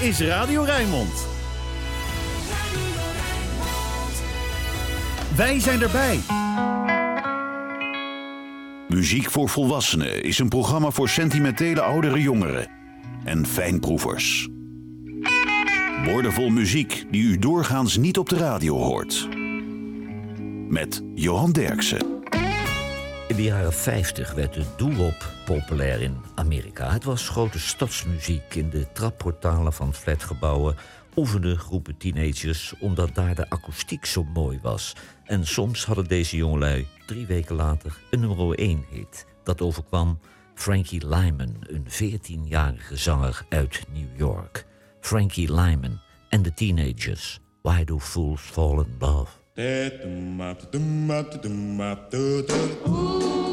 is Radio Rijnmond. Wij zijn erbij. Muziek voor Volwassenen is een programma voor sentimentele oudere jongeren en fijnproevers. Woordenvol muziek die u doorgaans niet op de radio hoort. Met Johan Derksen. In de jaren 50 werd de doo-wop populair in Amerika. Het was grote stadsmuziek. In de trapportalen van flatgebouwen oefenden groepen teenagers omdat daar de akoestiek zo mooi was. En soms hadden deze jongelui drie weken later een nummer 1 hit. Dat overkwam Frankie Lyman, een 14-jarige zanger uit New York. Frankie Lyman en de teenagers. Why do fools fall in love? Ooh,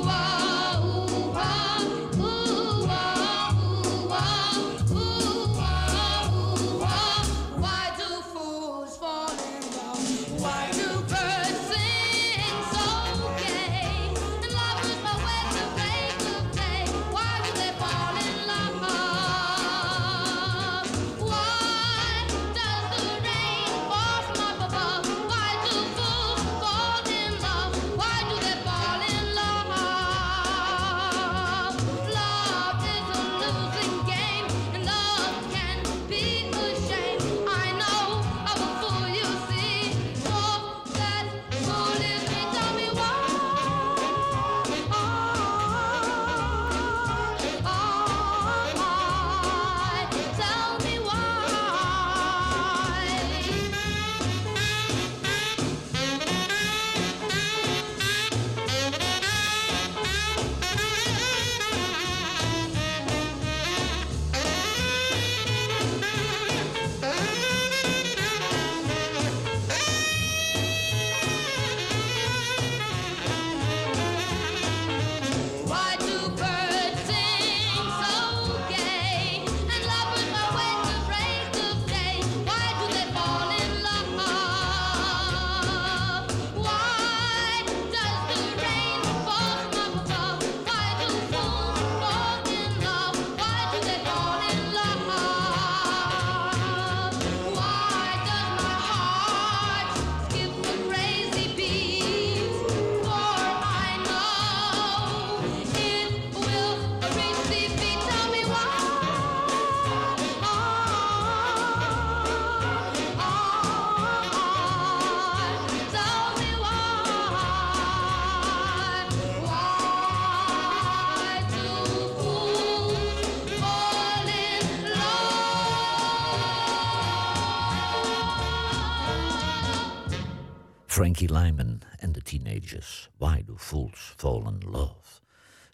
Frankie Lyman en de teenagers. Why do fools fall in love?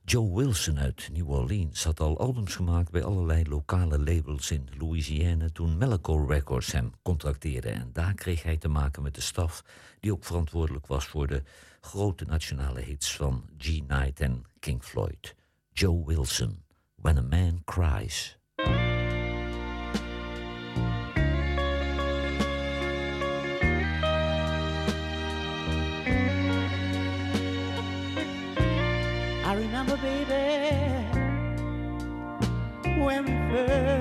Joe Wilson uit New Orleans had al albums gemaakt bij allerlei lokale labels in Louisiana toen Melico Records hem contracteerde. En daar kreeg hij te maken met de staf die ook verantwoordelijk was voor de grote nationale hits van G. Knight en King Floyd. Joe Wilson, When a Man Cries. way.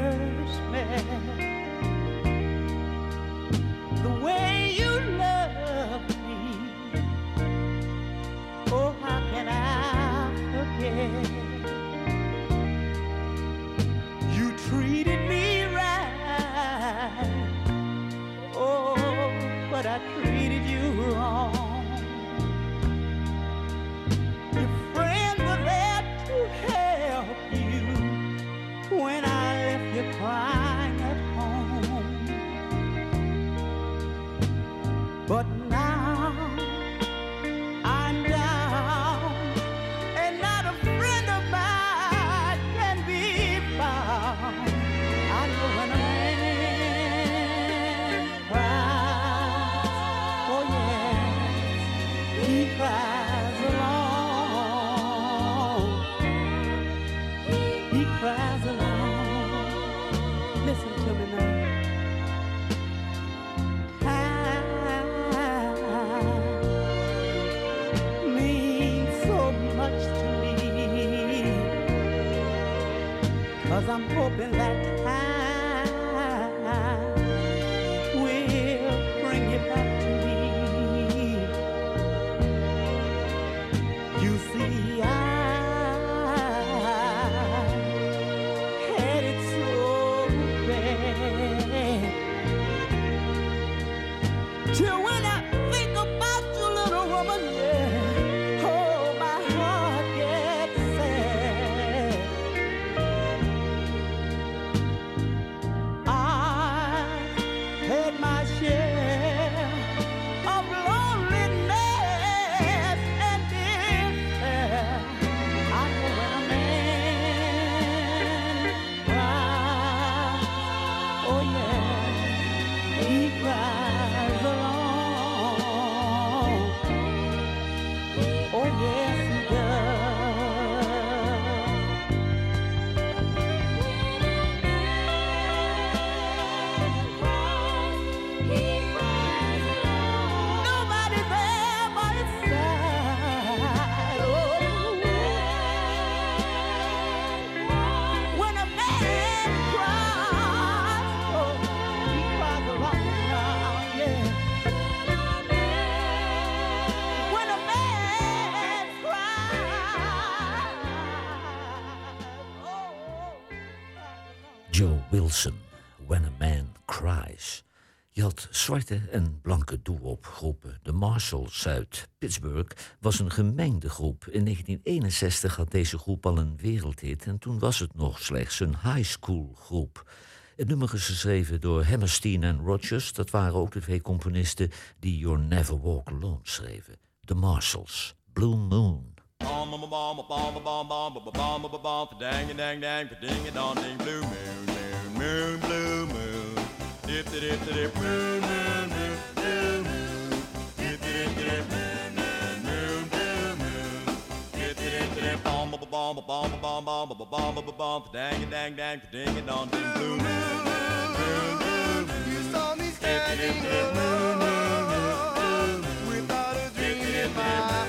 Dat zwarte en blanke doe-op groepen. De Marshalls uit Pittsburgh was een gemengde groep. In 1961 had deze groep al een wereldhit en toen was het nog slechts een high school groep. Het nummer is geschreven door Hammerstein en Rogers. Dat waren ook de twee componisten die You'll Never Walk Alone schreven. De Marshalls, blue moon. Dip dip dip dip moon moon moon blue moon dip dip dip moon moon blue moon dip dip dip bomb bomb bomb bomb bomb bomb bomb bomb bomb dang dang dang ding a dong ding blue moon moon moon You saw me standing alone without a dream in my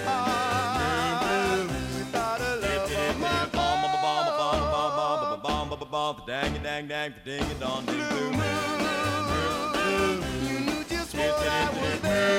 heart, without a love of my Dang dang dang ding a dong ding blue moon. Tiddly-doo-doo.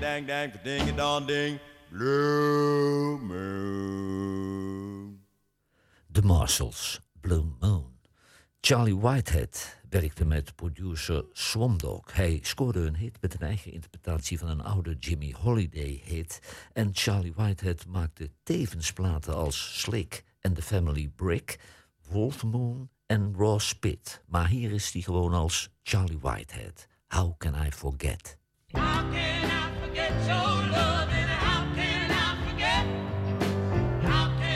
dang dang ding ding The Marshalls, Blue Moon. Charlie Whitehead werkte met producer Swamdog. Hij scoorde een hit met een eigen interpretatie van een oude Jimmy Holiday hit. En Charlie Whitehead maakte tevens platen als Slick and the Family Brick, Wolf Moon en Raw Spit. Maar hier is hij gewoon als Charlie Whitehead. How can I forget? How can I forget your love and how can I forget? How can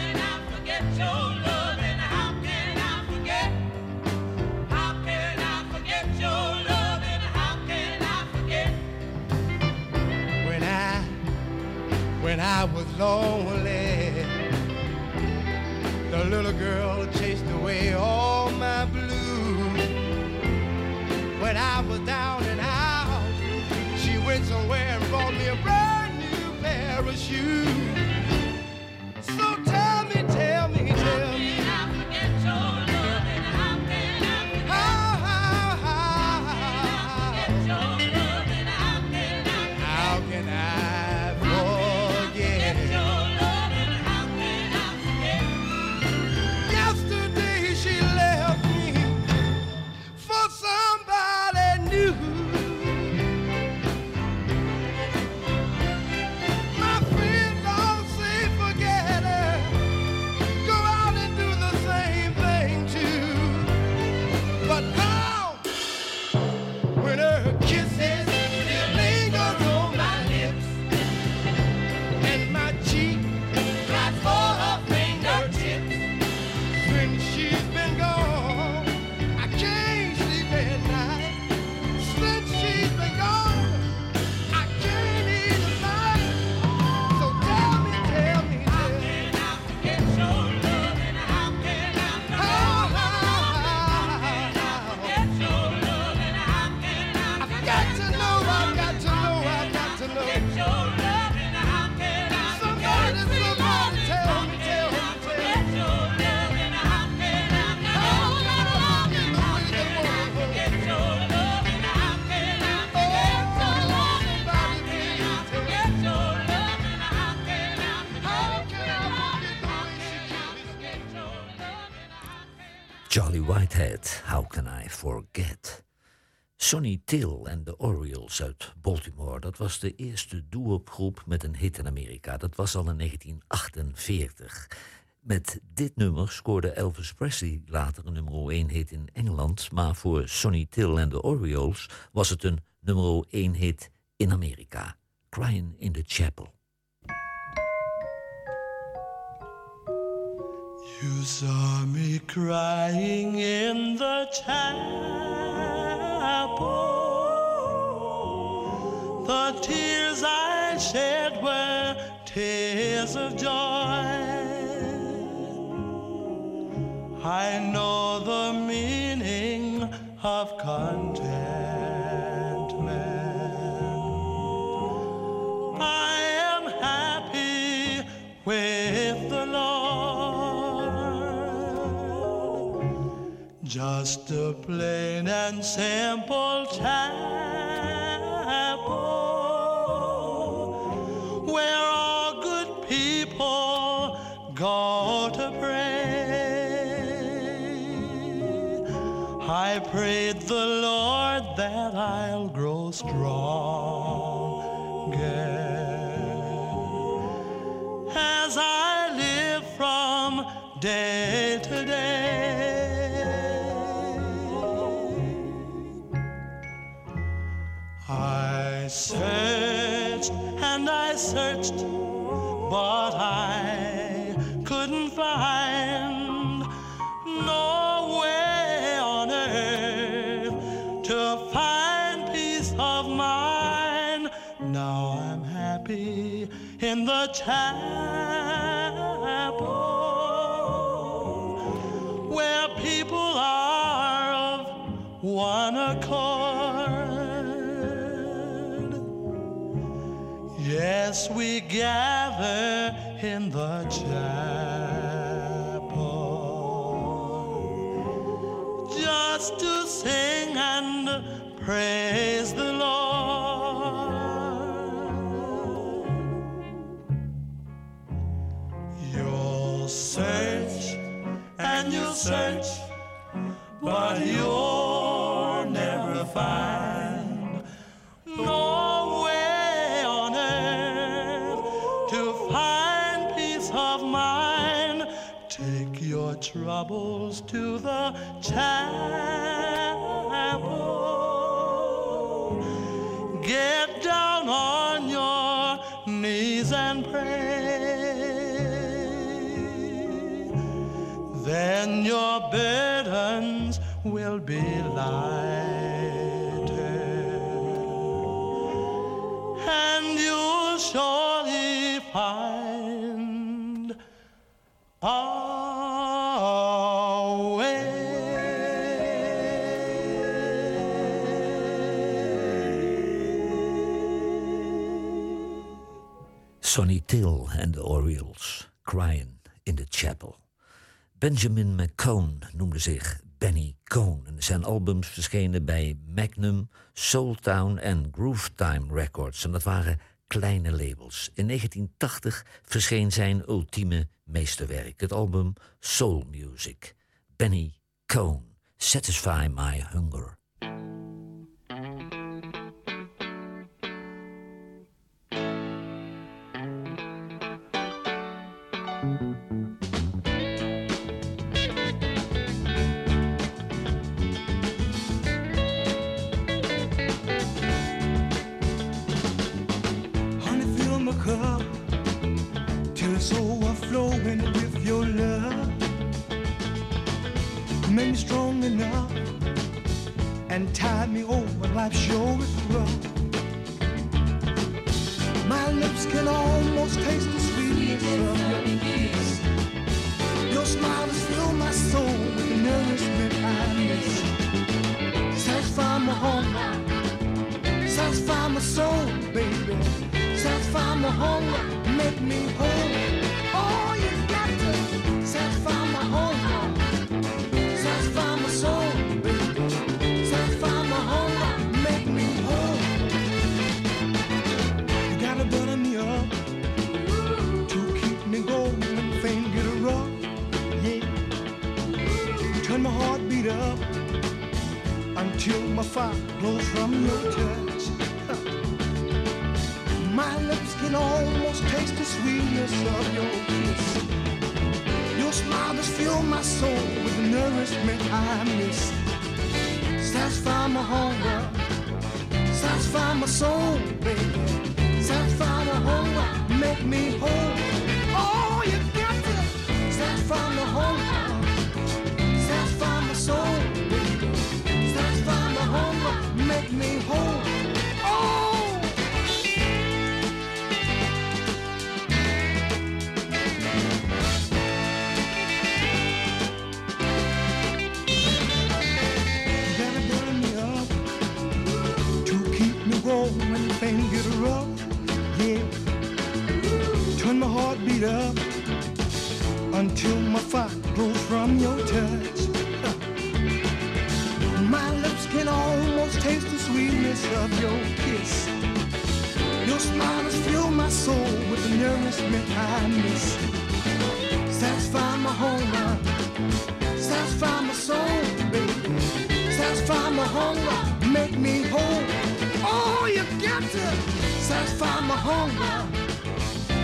you. Till en de Orioles uit Baltimore, dat was de eerste doo-wop met een hit in Amerika. Dat was al in 1948. Met dit nummer scoorde Elvis Presley later een nummer 1 hit in Engeland, maar voor Sonny Till en de Orioles was het een nummer 1 hit in Amerika. Crying in the Chapel. You saw me crying in the chapel. The tears I shed were tears of joy. I know the meaning of contentment. I am happy with the Lord. Just a plain and simple chapel searched, but I couldn't find no way on earth to find peace of mind. Now I'm happy in the chapel where people are of one accord. Yes, we gather in the chapel just to sing and praise the Lord. You'll search and you'll search, troubles to the chapel. Get down on your knees and pray. Then your burdens will be lighter. Sonny Till en de Orioles, Crying in the Chapel. Benjamin McCone noemde zich Benny Cone. En zijn albums verschenen bij Magnum, Soultown en Groovetime Records. En dat waren kleine labels. In 1980 verscheen zijn ultieme meesterwerk, het album Soul Music. Benny Cone, Satisfy My Hunger. The I miss. Satisfy my hunger, satisfy my soul, baby. Satisfy my hunger, make me whole. I miss. Satisfy my hunger, satisfy my soul, baby. Satisfy my hunger, make me whole. Oh, you got to satisfy my hunger,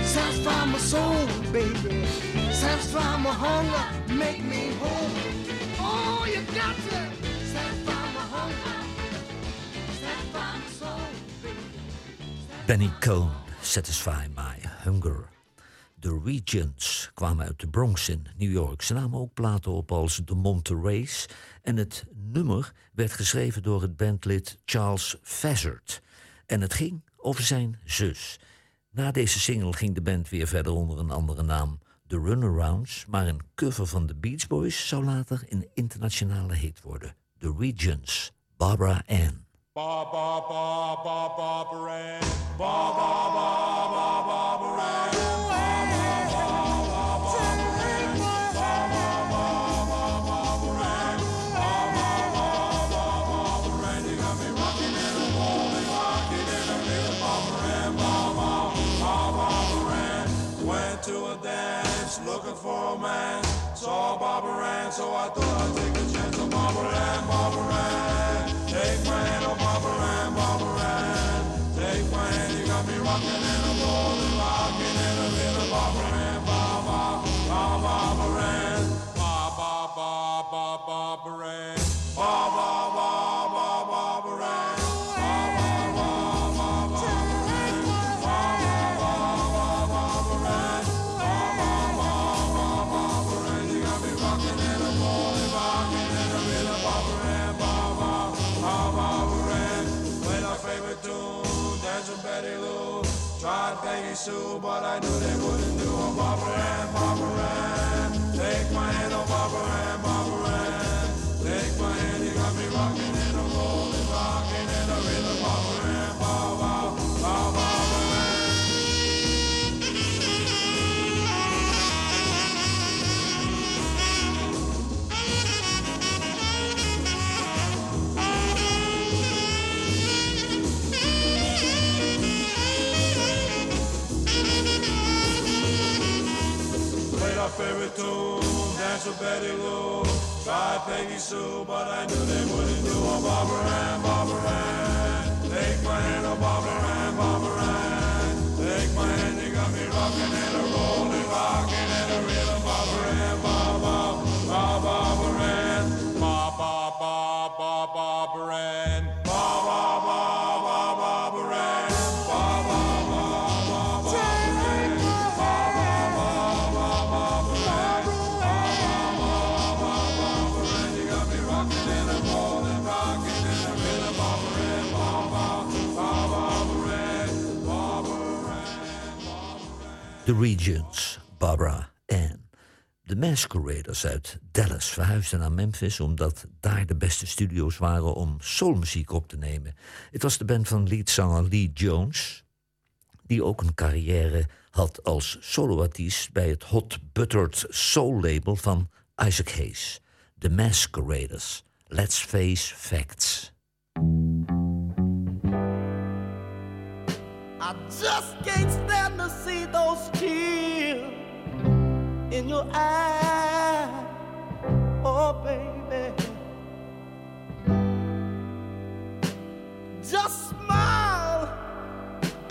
satisfy my soul, baby. Satisfy my hunger, make me whole. Oh, you got to. Benny Cohn, Satisfy My Hunger. De Regents kwamen uit de Bronx in New York. Ze namen ook platen op als The Monterey's. En het nummer werd geschreven door het bandlid Charles Fazzard. En het ging over zijn zus. Na deze single ging de band weer verder onder een andere naam. The Runarounds, maar een cover van de Beach Boys zou later een internationale hit worden. The Regents, Barbara Ann. So I thought I'd take a chance on Barbara Ann, Barbara Ann. Take my hand, oh Barbara Ann, Barbara Ann. Take my hand, you got me rocking Sue, but I knew they wouldn't do a Barbara Ann, Barbara Ann. Take my hand, oh Barbara Ann, Favorite tune, dance with Betty Lou. Tried Peggy Sue, but I knew they wouldn't do a Barbara Ann, Barbara Ann. Take my hand, oh Barbara Ann, Barbara Ann. Take my hand, you got me rocking and a rolling, The Regents, Barbara Ann. De Masqueraders uit Dallas verhuisden naar Memphis omdat daar de beste studio's waren om soulmuziek op te nemen. Het was de band van leadzanger Lee Jones, die ook een carrière had als soloartiest bij het Hot Buttered Soul label van Isaac Hayes. The Masqueraders. Let's face facts. I just can't stand see in your eyes. Oh, baby. Just smile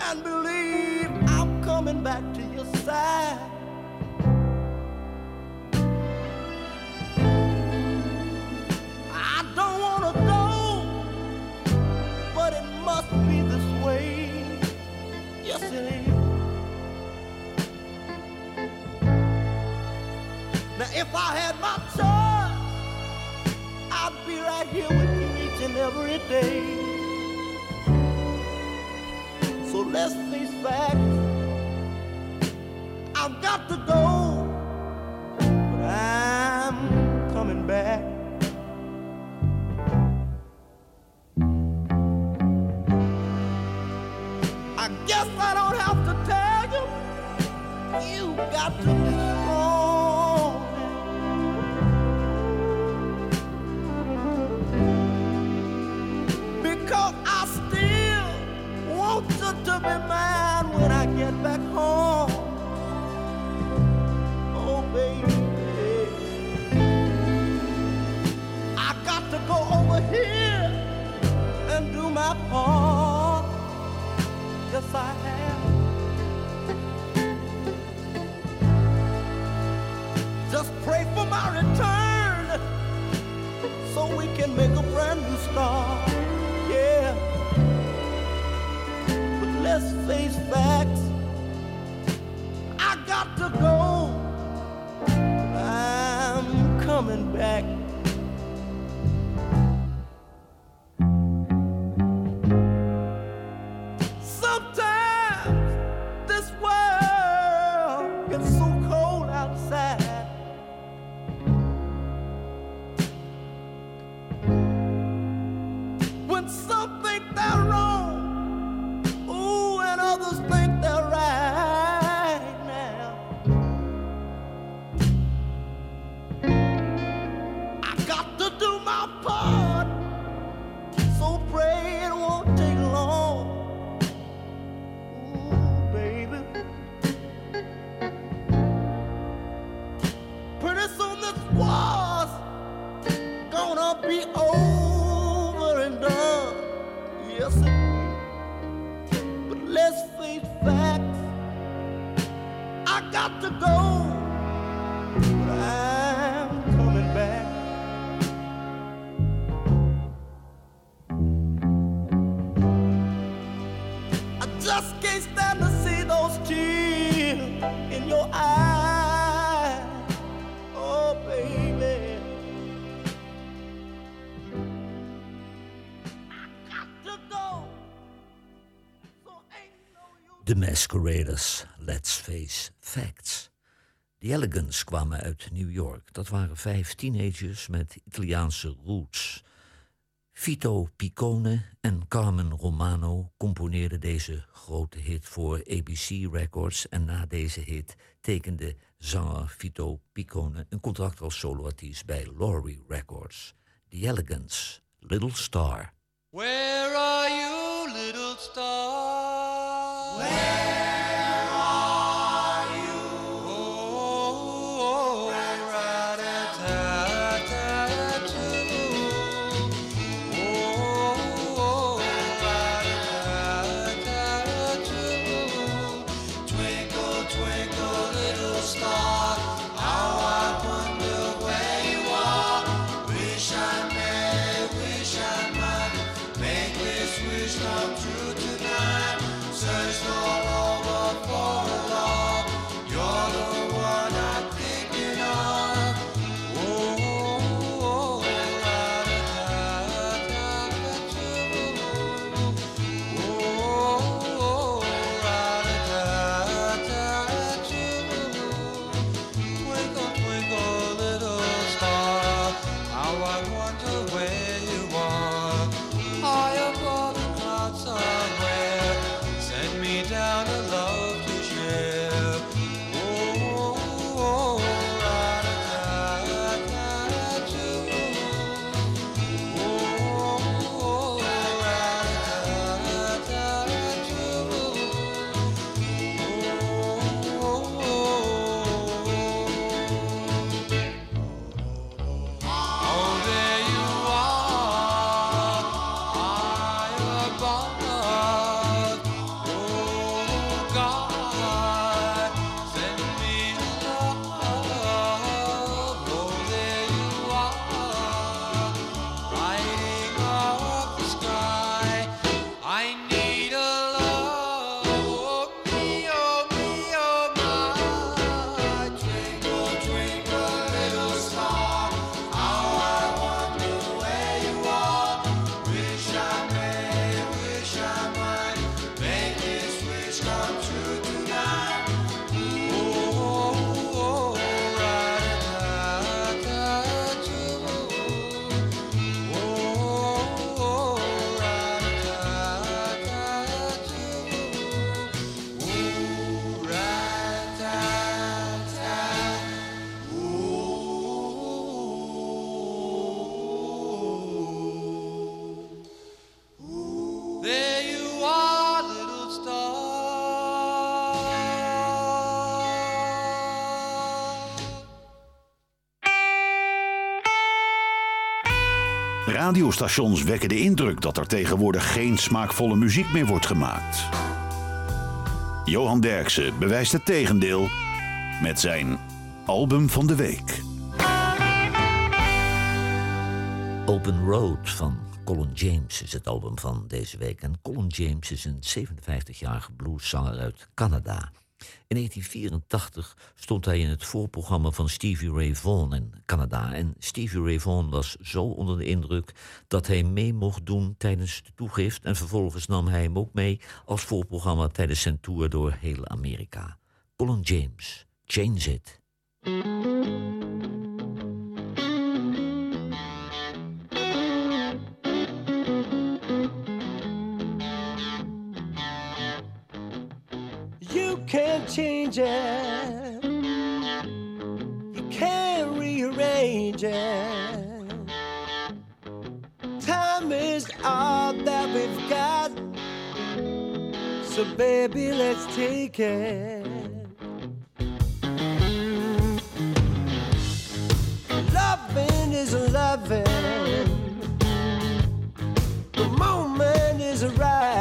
and believe I'm coming back to your side. If I had my choice, I'd be right here with you each and every day. So let's face facts. I've got to go, but I'm coming back. I guess I don't have to tell you. You got to be mine when I get back home. Oh, baby. I got to go over here and do my part. Yes, I have. Just pray for my return so we can make a brand new start. Face facts. Masqueraders, Let's Face Facts. The Elegants kwamen uit New York. Dat waren vijf teenagers met Italiaanse roots. Vito Piccone en Carmen Romano componeerden deze grote hit voor ABC Records. En na deze hit tekende zanger Vito Piccone een contract als soloartiest bij Laurie Records. The Elegants, Little Star. Where are you, little star? Where radiostations wekken de indruk dat er tegenwoordig geen smaakvolle muziek meer wordt gemaakt. Johan Derksen bewijst het tegendeel met zijn album van de week. Open Road van Colin James is het album van deze week. En Colin James is een 57-jarige blueszanger uit Canada. In 1984 stond hij in het voorprogramma van Stevie Ray Vaughan in Canada. En Stevie Ray Vaughan was zo onder de indruk dat hij mee mocht doen tijdens de toegift. En vervolgens nam hij hem ook mee als voorprogramma tijdens zijn tour door heel Amerika. Colin James, Change It. So, baby, let's take it. Loving is loving, the moment is right.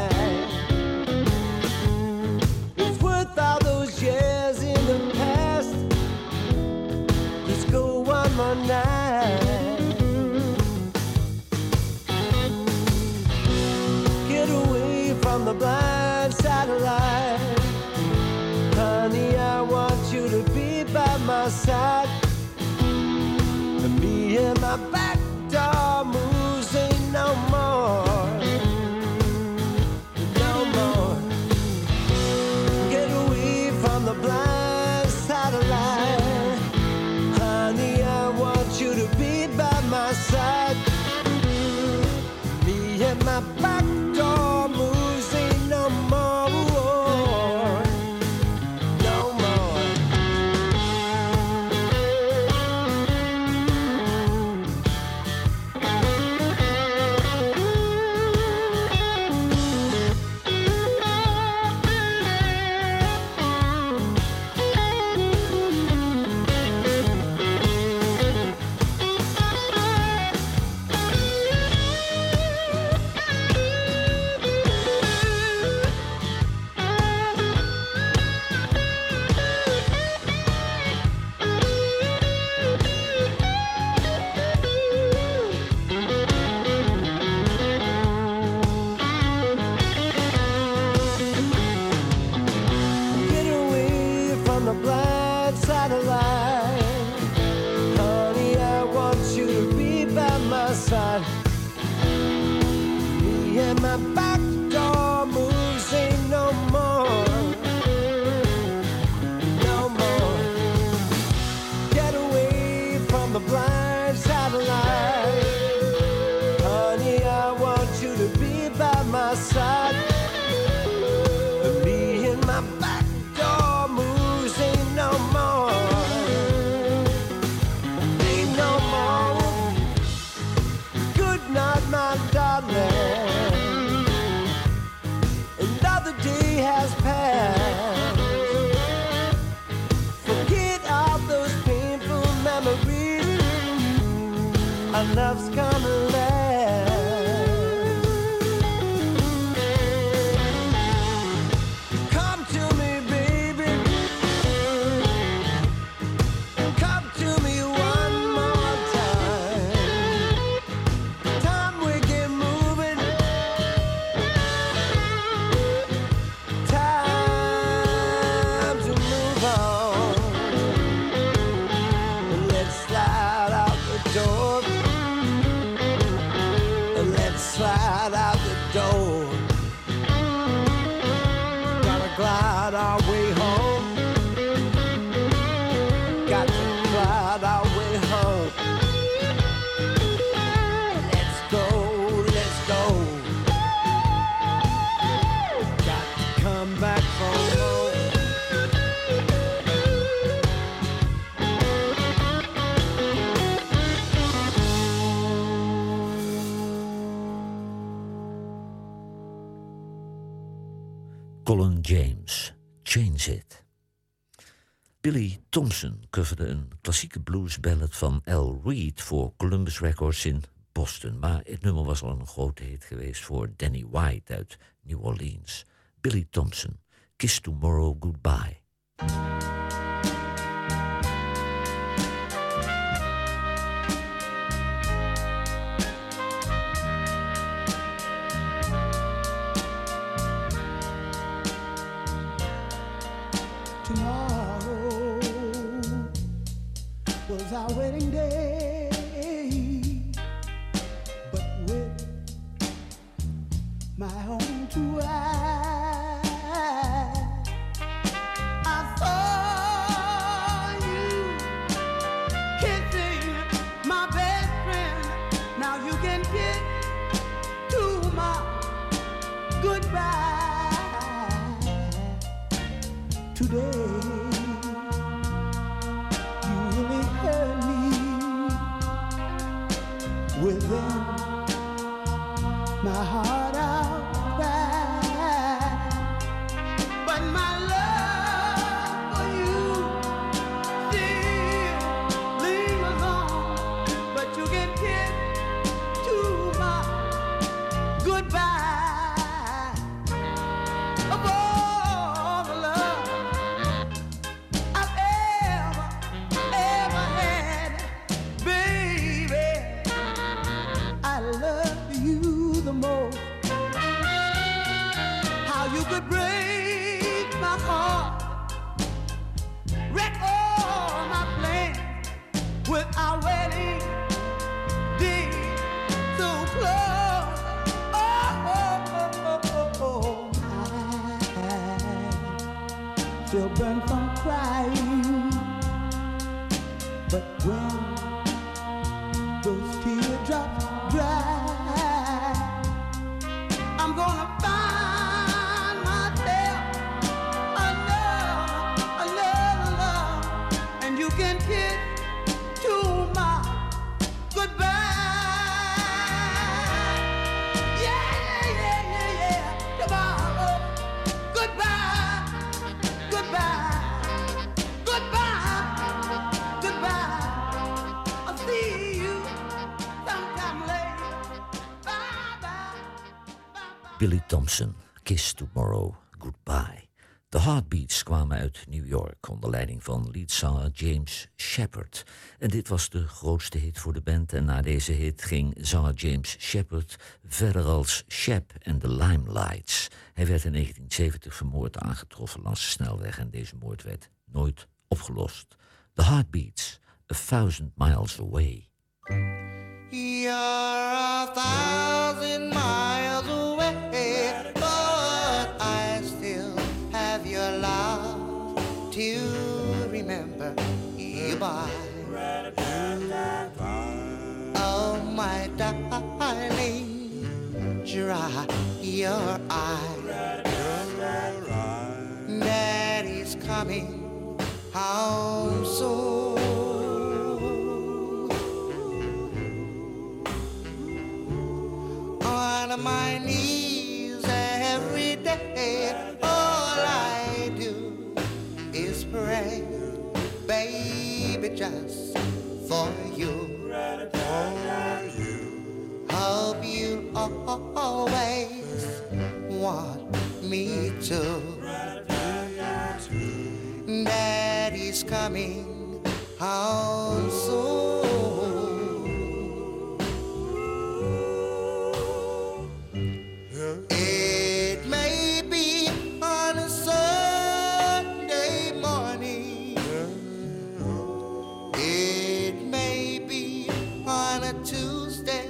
love's Thompson coverde een klassieke bluesballad van Al Reed voor Columbus Records in Boston. Maar het nummer was al een grote hit geweest voor Danny White uit New Orleans. Billy Thompson, Kiss Tomorrow Goodbye. Leadzanger James Shepard. En dit was de grootste hit voor de band. En na deze hit ging zanger James Shepard verder als Shep en de Limelights. Hij werd in 1970 vermoord aangetroffen langs de snelweg en deze moord werd nooit opgelost. The Heartbeats, A Thousand Miles Away. Your eye. Daddy's coming home me to. Daddy's coming home soon. It may be on a Sunday morning. It may be on a Tuesday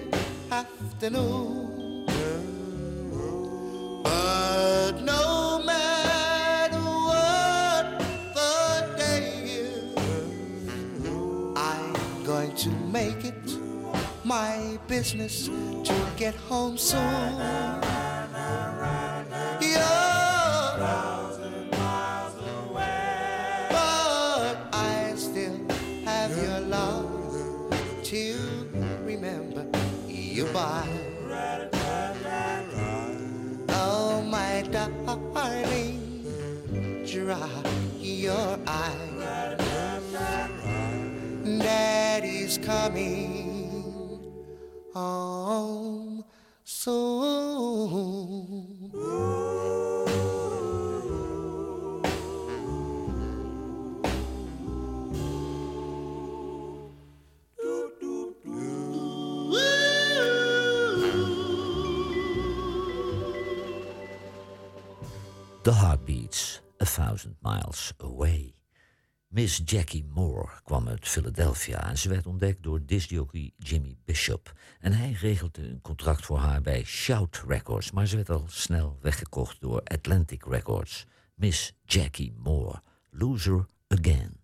afternoon. Business to get home soon. But I still have your love to remember you by. Oh, my darling, dry your eye. Daddy's coming home soon. The Heartbeats, A Thousand Miles Away. Miss Jackie Moore kwam uit Philadelphia en ze werd ontdekt door discjockey Jimmy Bishop. En hij regelde een contract voor haar bij Shout Records, maar ze werd al snel weggekocht door Atlantic Records. Miss Jackie Moore, Loser Again.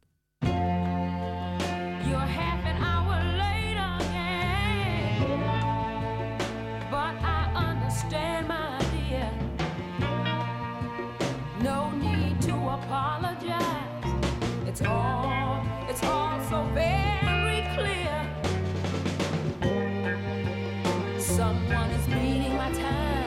Someone is beating my time.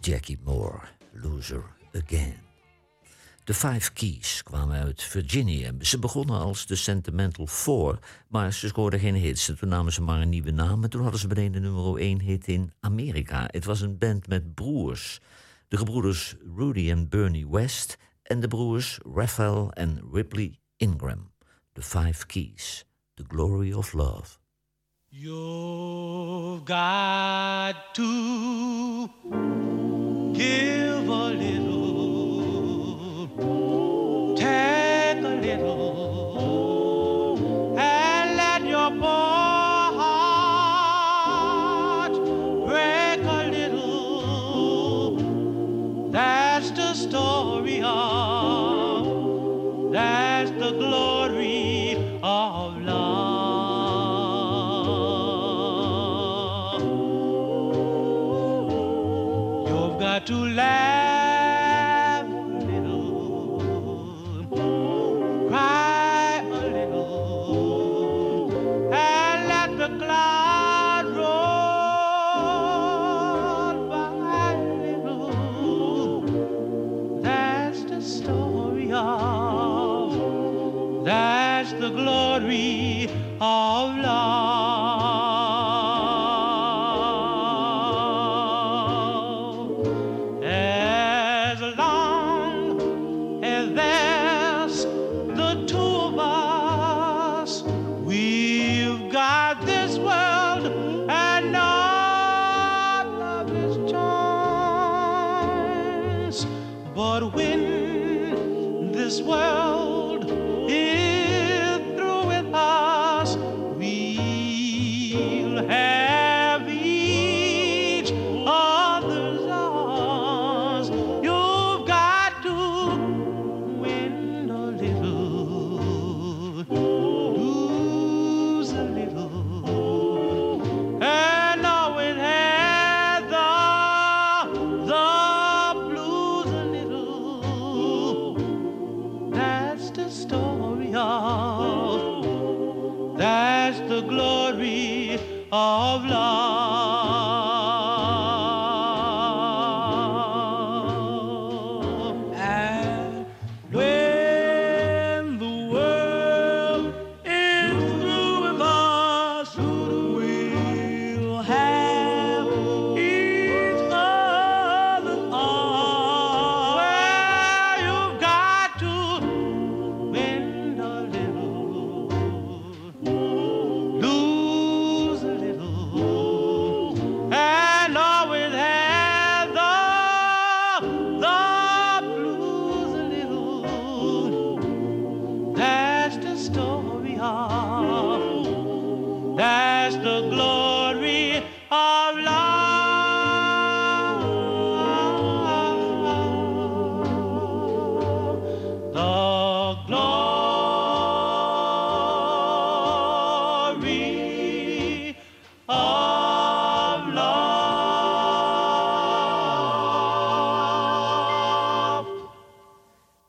Jackie Moore, Loser Again. De Five Keys kwamen uit Virginia. Ze begonnen als de Sentimental Four, maar ze scoorden geen hits. En Toen namen ze maar een nieuwe naam en toen hadden ze meteen de nummer 1 hit in Amerika. Het was een band met broers. De gebroeders Rudy en Bernie West en de broers Raphael en Ripley Ingram. The Five Keys, The Glory of Love. You've got to give a little,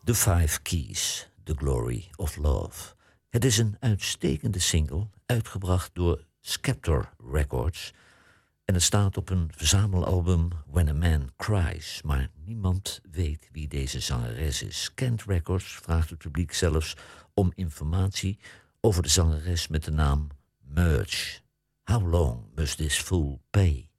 The Five Keys, The Glory of Love. Het is een uitstekende single, uitgebracht door Scepter Records. En het staat op een verzamelalbum When a Man Cries. Maar niemand weet wie deze zangeres is. Kent Records vraagt het publiek zelfs om informatie over de zangeres met de naam Merge. How long must this fool pay?